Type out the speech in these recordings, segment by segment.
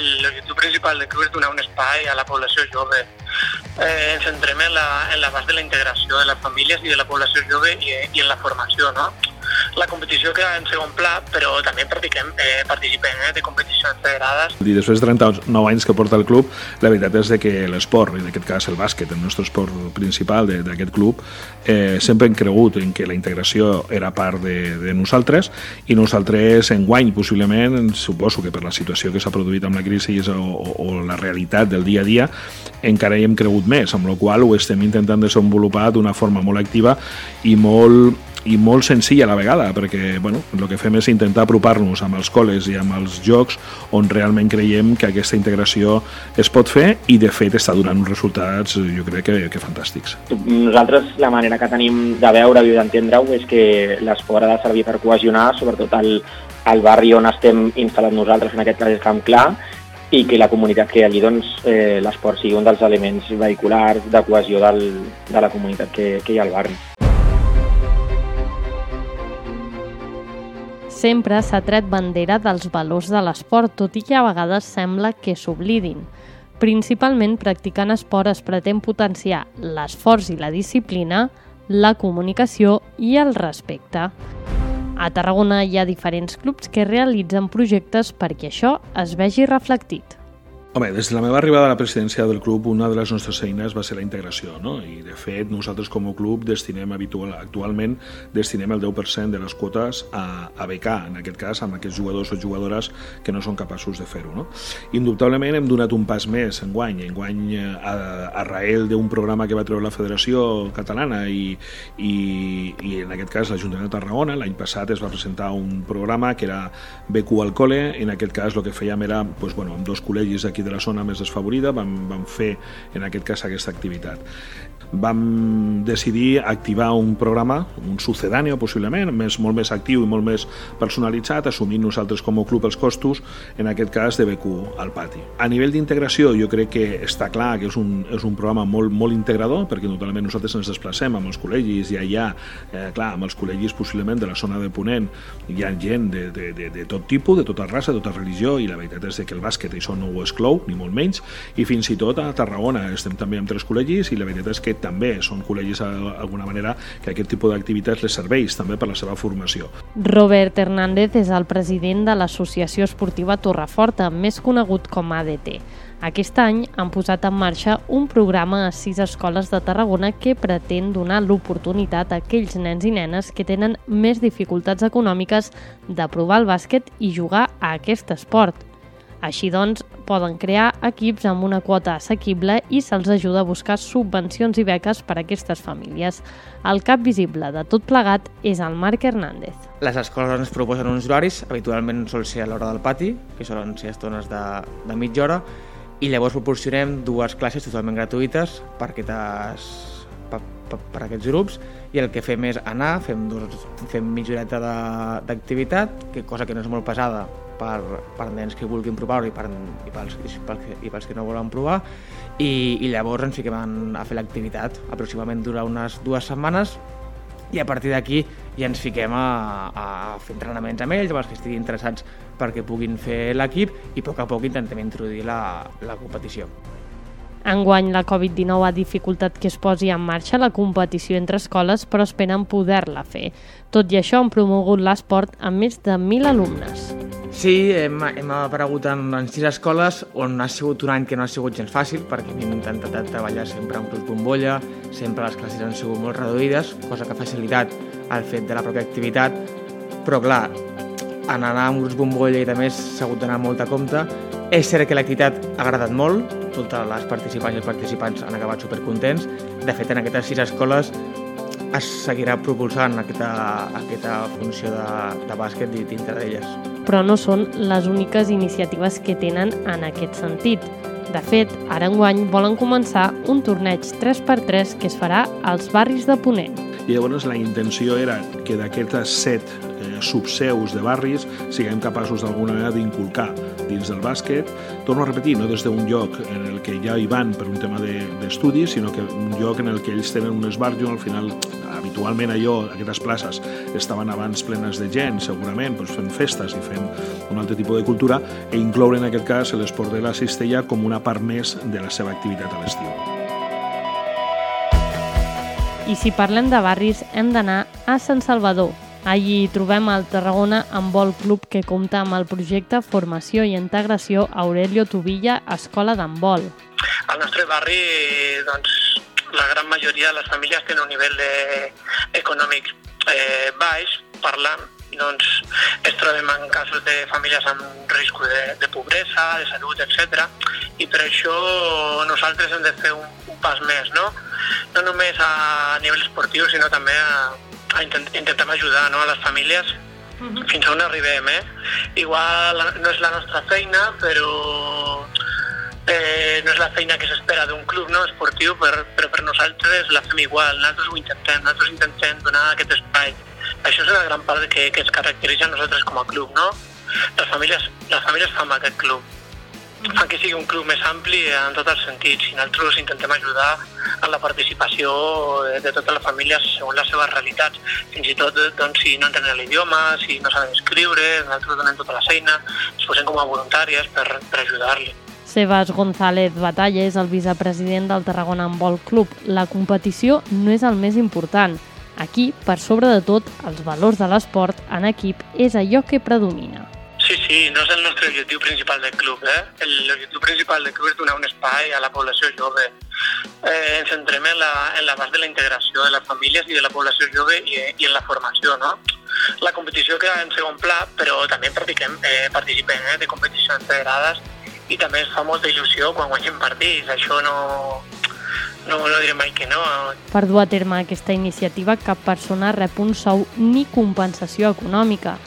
l'objectiu principal del club és donar un espai a la població jove. Eh, ens centrem en la, en la base de la integració de les famílies i de la població jove i, i en la formació, no? La competició queda en segon pla, però també practiquem, eh, participem eh, de competicions federades. I després de 39 anys que porta el club, la veritat és que l'esport, en aquest cas el bàsquet, el nostre esport principal d'aquest club, eh, sempre hem cregut en que la integració era part de, de nosaltres i nosaltres en guany possiblement, suposo que per la situació que s'ha produït amb la crisi o, o, o la realitat del dia a dia, encara hi hem cregut més, amb la qual ho estem intentant desenvolupar d'una forma molt activa i molt i molt senzill a la vegada, perquè bueno, el que fem és intentar apropar-nos amb els col·les i amb els jocs on realment creiem que aquesta integració es pot fer i de fet està donant uns resultats jo crec que, que fantàstics. Nosaltres la manera que tenim de veure i d'entendre-ho és que l'esport ha de servir per cohesionar, sobretot el, el barri on estem instal·lats nosaltres, en aquest cas és Camp Clar, i que la comunitat que allí, doncs, eh, l'esport sigui un dels elements vehiculars de cohesió del, de la comunitat que, que hi ha al barri. Sempre s'ha tret bandera dels valors de l'esport, tot i que a vegades sembla que s'oblidin. Principalment practicant esport es pretén potenciar l'esforç i la disciplina, la comunicació i el respecte. A Tarragona hi ha diferents clubs que realitzen projectes perquè això es vegi reflectit. Home, des de la meva arribada a la presidència del club, una de les nostres eines va ser la integració, no? I, de fet, nosaltres com a club destinem habitual, actualment destinem el 10% de les quotes a, a becar, en aquest cas, amb aquests jugadors o jugadores que no són capaços de fer-ho, no? Indubtablement hem donat un pas més en guany, en guany eh, a, a rael d'un programa que va treure la Federació Catalana i, i, i en aquest cas l'Ajuntament de Tarragona, l'any passat es va presentar un programa que era BQ al col·le, en aquest cas el que fèiem era, doncs, bueno, amb dos col·legis aquí d'aquí de la zona més desfavorida vam, vam fer en aquest cas aquesta activitat vam decidir activar un programa, un sucedáneo possiblement, més, molt més actiu i molt més personalitzat, assumint nosaltres com a club els costos, en aquest cas de BQ al pati. A nivell d'integració jo crec que està clar que és un, és un programa molt, molt integrador, perquè notablement nosaltres ens desplacem amb els col·legis i allà, eh, clar, amb els col·legis possiblement de la zona de Ponent hi ha gent de, de, de, de tot tipus, de tota raça, de tota religió, i la veritat és que el bàsquet això no ho exclou, ni molt menys, i fins i tot a Tarragona estem també amb tres col·legis i la veritat és que també són col·legis d'alguna manera que aquest tipus d'activitats les serveix també per la seva formació. Robert Hernández és el president de l'Associació Esportiva Torreforta, més conegut com ADT. Aquest any han posat en marxa un programa a sis escoles de Tarragona que pretén donar l'oportunitat a aquells nens i nenes que tenen més dificultats econòmiques de provar el bàsquet i jugar a aquest esport. Així doncs, poden crear equips amb una quota assequible i se'ls ajuda a buscar subvencions i beques per a aquestes famílies. El cap visible de tot plegat és el Marc Hernández. Les escoles ens proposen uns horaris, habitualment sol ser a l'hora del pati, que solen ser estones de, de mitja hora, i llavors proporcionem dues classes totalment gratuïtes per, aquestes, per, per, aquests grups i el que fem és anar, fem, dos, fem mitja horeta d'activitat, que cosa que no és molt pesada per, per nens que vulguin provar-ho i, per, i, pels, i, pels, i pels que no volen provar i, i llavors ens fiquem a fer l'activitat aproximadament dura unes dues setmanes i a partir d'aquí ja ens fiquem a, a fer entrenaments amb ells, amb els que estiguin interessats perquè puguin fer l'equip i a poc a poc intentem introduir la, la competició. Enguany, la Covid-19 ha dificultat que es posi en marxa la competició entre escoles, però esperen poder-la fer. Tot i això, han promogut l'esport amb més de 1.000 alumnes. Sí, hem, hem aparegut en, en sis escoles on ha sigut un any que no ha sigut gens fàcil perquè hem intentat treballar sempre amb club bombolla, sempre les classes han sigut molt reduïdes, cosa que ha facilitat el fet de la pròpia activitat, però clar, en anar amb grups bombolla i també s'ha hagut d'anar molt a compte. És cert que l'activitat ha agradat molt, totes les participants i els participants han acabat supercontents. De fet, en aquestes sis escoles es seguirà propulsant aquesta, aquesta funció de, de bàsquet dintre d'elles. Però no són les úniques iniciatives que tenen en aquest sentit. De fet, ara enguany volen començar un torneig 3x3 que es farà als barris de Ponent. i llavors la intenció era que d'aquestes set eh, subseus de barris siguem capaços d'alguna manera d'inculcar dins del bàsquet, torno a repetir, no des d'un lloc en el que ja hi van per un tema d'estudi, de, sinó que un lloc en el que ells tenen un esbarjo, al final habitualment allò, aquestes places estaven abans plenes de gent, segurament, doncs fent festes i fent un altre tipus de cultura, e incloure en aquest cas l'esport de la cistella com una part més de la seva activitat a l'estiu. I si parlem de barris, hem d'anar a Sant Salvador, Allí trobem el Tarragona Handbol Club que compta amb el projecte Formació i Integració Aurelio Tubilla Escola d'Handbol. Al nostre barri, doncs, la gran majoria de les famílies tenen un nivell de, econòmic eh, baix, parlant, doncs es trobem en casos de famílies amb risc de, de pobresa, de salut, etc. I per això nosaltres hem de fer un, un pas més, no? No només a nivell esportiu, sinó també a, intentem ajudar no, a les famílies uh -huh. fins on arribem. Eh? Igual no és la nostra feina, però eh, no és la feina que s'espera d'un club no, esportiu, per, però per nosaltres la fem igual, nosaltres ho intentem, nosaltres intentem donar aquest espai. Això és una gran part que, que ens caracteritza a nosaltres com a club, no? Les famílies, les famílies fan aquest club fan que sigui un club més ampli en tots els sentits i nosaltres intentem ajudar en la participació de, de totes les famílies segons les seves realitats. Fins i tot doncs, si no entenen l'idioma, si no saben escriure, nosaltres donem tota la feina, ens posem com a voluntàries per, per ajudar-li. Sebas González Batalla és el vicepresident del Tarragona Handball Club. La competició no és el més important. Aquí, per sobre de tot, els valors de l'esport en equip és allò que predomina. Sí, sí, no és el nostre objectiu principal del club. Eh? L'objectiu principal del club és donar un espai a la població jove. Eh, ens centrem en la, en la de la integració de les famílies i de la població jove i, i en la formació. No? La competició queda en segon pla, però també practiquem, eh, participem eh, de competicions federades i també ens fa molta il·lusió quan guanyem partits. Això no, no, no diré mai que no. Per dur a terme aquesta iniciativa, cap persona rep un sou ni compensació econòmica.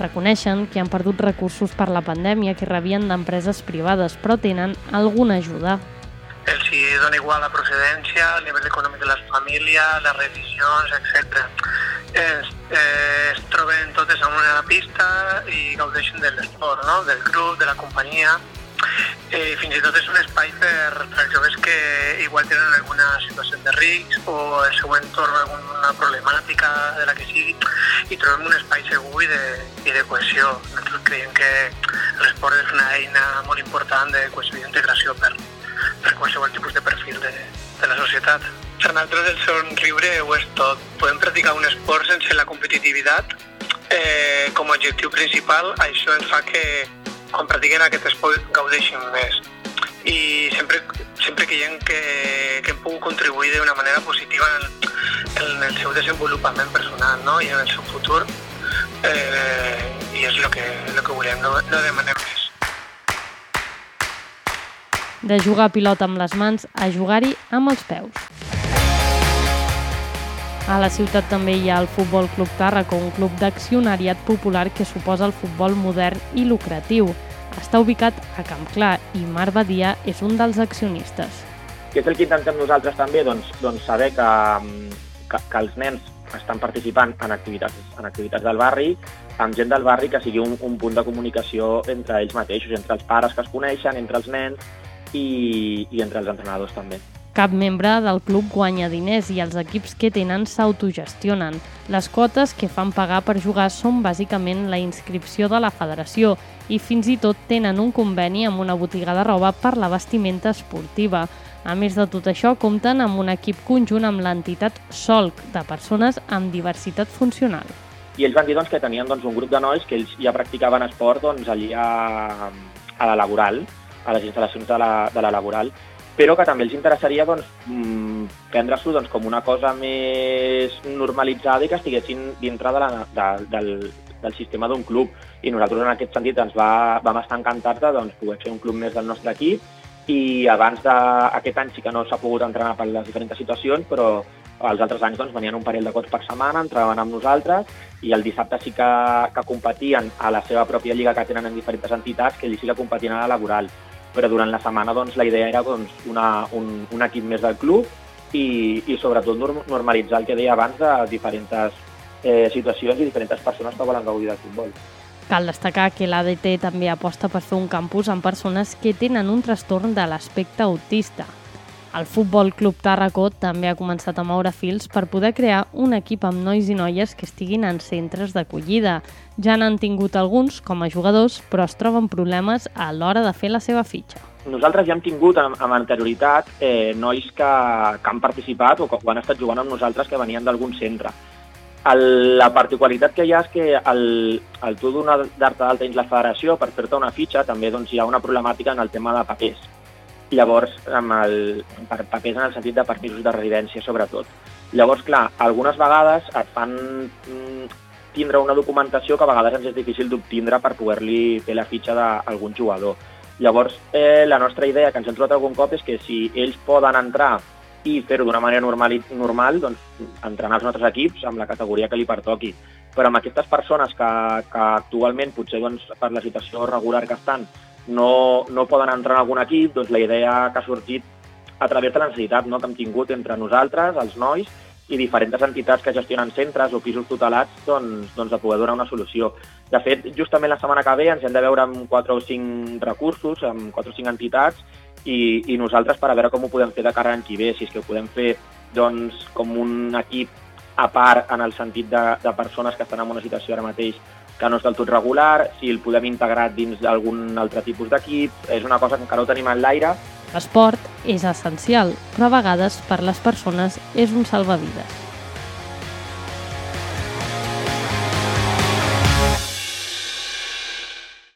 Reconeixen que han perdut recursos per la pandèmia que rebien d'empreses privades, però tenen alguna ajuda. Els hi dona igual la procedència, el nivell econòmic de les famílies, les revisions, etc. Es, eh, es troben totes en una pista i gaudeixen de l'esport, no? del grup, de la companyia eh, fins i tot és un espai per, per joves que igual tenen alguna situació de risc o el seu entorn alguna problemàtica de la que sigui i trobem un espai segur i de, i de cohesió. Nosaltres creiem que l'esport és una eina molt important de cohesió i integració per, per qualsevol tipus de perfil de, de la societat. Per nosaltres el somriure ho és tot. Podem practicar un esport sense la competitivitat eh, com a objectiu principal. Això ens fa que, quan practiquen aquest esport gaudeixin més. I sempre, sempre creiem que, que hem pogut contribuir d'una manera positiva en, en el seu desenvolupament personal no? i en el seu futur eh, i és el que, el que volem, no, no demanem més. De jugar a pilota amb les mans a jugar-hi amb els peus. A la ciutat també hi ha el Futbol Club Tàrraco, un club d'accionariat popular que suposa el futbol modern i lucratiu. Està ubicat a Camp Clar i Mar Badia és un dels accionistes. Què és el que intentem nosaltres també? Doncs, doncs saber que, que, que els nens estan participant en activitats, en activitats del barri, amb gent del barri que sigui un, un punt de comunicació entre ells mateixos, entre els pares que es coneixen, entre els nens i, i entre els entrenadors també. Cap membre del club guanya diners i els equips que tenen s'autogestionen. Les quotes que fan pagar per jugar són bàsicament la inscripció de la federació i fins i tot tenen un conveni amb una botiga de roba per la vestimenta esportiva. A més de tot això, compten amb un equip conjunt amb l'entitat SOLC, de persones amb diversitat funcional. I ells van dir doncs, que tenien doncs, un grup de nois que ells ja practicaven esport doncs, allí a, a la laboral, a les instal·lacions de la, de la laboral, però que també els interessaria doncs, mm, prendre-s'ho doncs, com una cosa més normalitzada i que estiguessin dintre de la, de, del, del sistema d'un club. I nosaltres en aquest sentit ens va, vam estar encantats de doncs, poder fer un club més del nostre equip i abans d'aquest any sí que no s'ha pogut entrenar per les diferents situacions, però els altres anys doncs, venien un parell de cops per setmana, entraven amb nosaltres i el dissabte sí que, que competien a la seva pròpia lliga que tenen en diferents entitats, que ells sí que competien a la laboral però durant la setmana doncs, la idea era doncs, una, un, un equip més del club i, i sobretot normalitzar el que deia abans de diferents eh, situacions i diferents persones que volen gaudir del futbol. Cal destacar que l'ADT també aposta per fer un campus amb persones que tenen un trastorn de l'aspecte autista. El Futbol Club Tàrraco també ha començat a moure fils per poder crear un equip amb nois i noies que estiguin en centres d'acollida. Ja n'han tingut alguns com a jugadors, però es troben problemes a l'hora de fer la seva fitxa. Nosaltres ja hem tingut amb, anterioritat eh, nois que, que han participat o que han estat jugant amb nosaltres que venien d'algun centre. El, la particularitat que hi ha és que el, el tu d'arte d'alta dins la federació per fer-te una fitxa també doncs, hi ha una problemàtica en el tema de papers Llavors, amb el, per papers en el sentit de permisos de residència, sobretot. Llavors, clar, algunes vegades et fan mm, tindre una documentació que a vegades ens és difícil d'obtindre per poder-li fer la fitxa d'algun jugador. Llavors, eh, la nostra idea que ens hem trobat algun cop és que si ells poden entrar i fer-ho d'una manera normal, normal doncs, entrenar els nostres equips amb la categoria que li pertoqui. Però amb aquestes persones que, que actualment, potser doncs, per la situació regular que estan, no, no poden entrar en algun equip, doncs la idea que ha sortit a través de la necessitat no? que hem tingut entre nosaltres, els nois, i diferents entitats que gestionen centres o pisos tutelats doncs, doncs de poder donar una solució. De fet, justament la setmana que ve ens hem de veure amb 4 o 5 recursos, amb 4 o 5 entitats, i, i nosaltres per a veure com ho podem fer de cara l'any que ve, si és que ho podem fer doncs, com un equip a part en el sentit de, de persones que estan en una situació ara mateix que no és del tot regular, si el podem integrar dins d'algun altre tipus d'equip, és una cosa que encara ho tenim en l'aire. L'esport és essencial, però a vegades per les persones és un salvavides.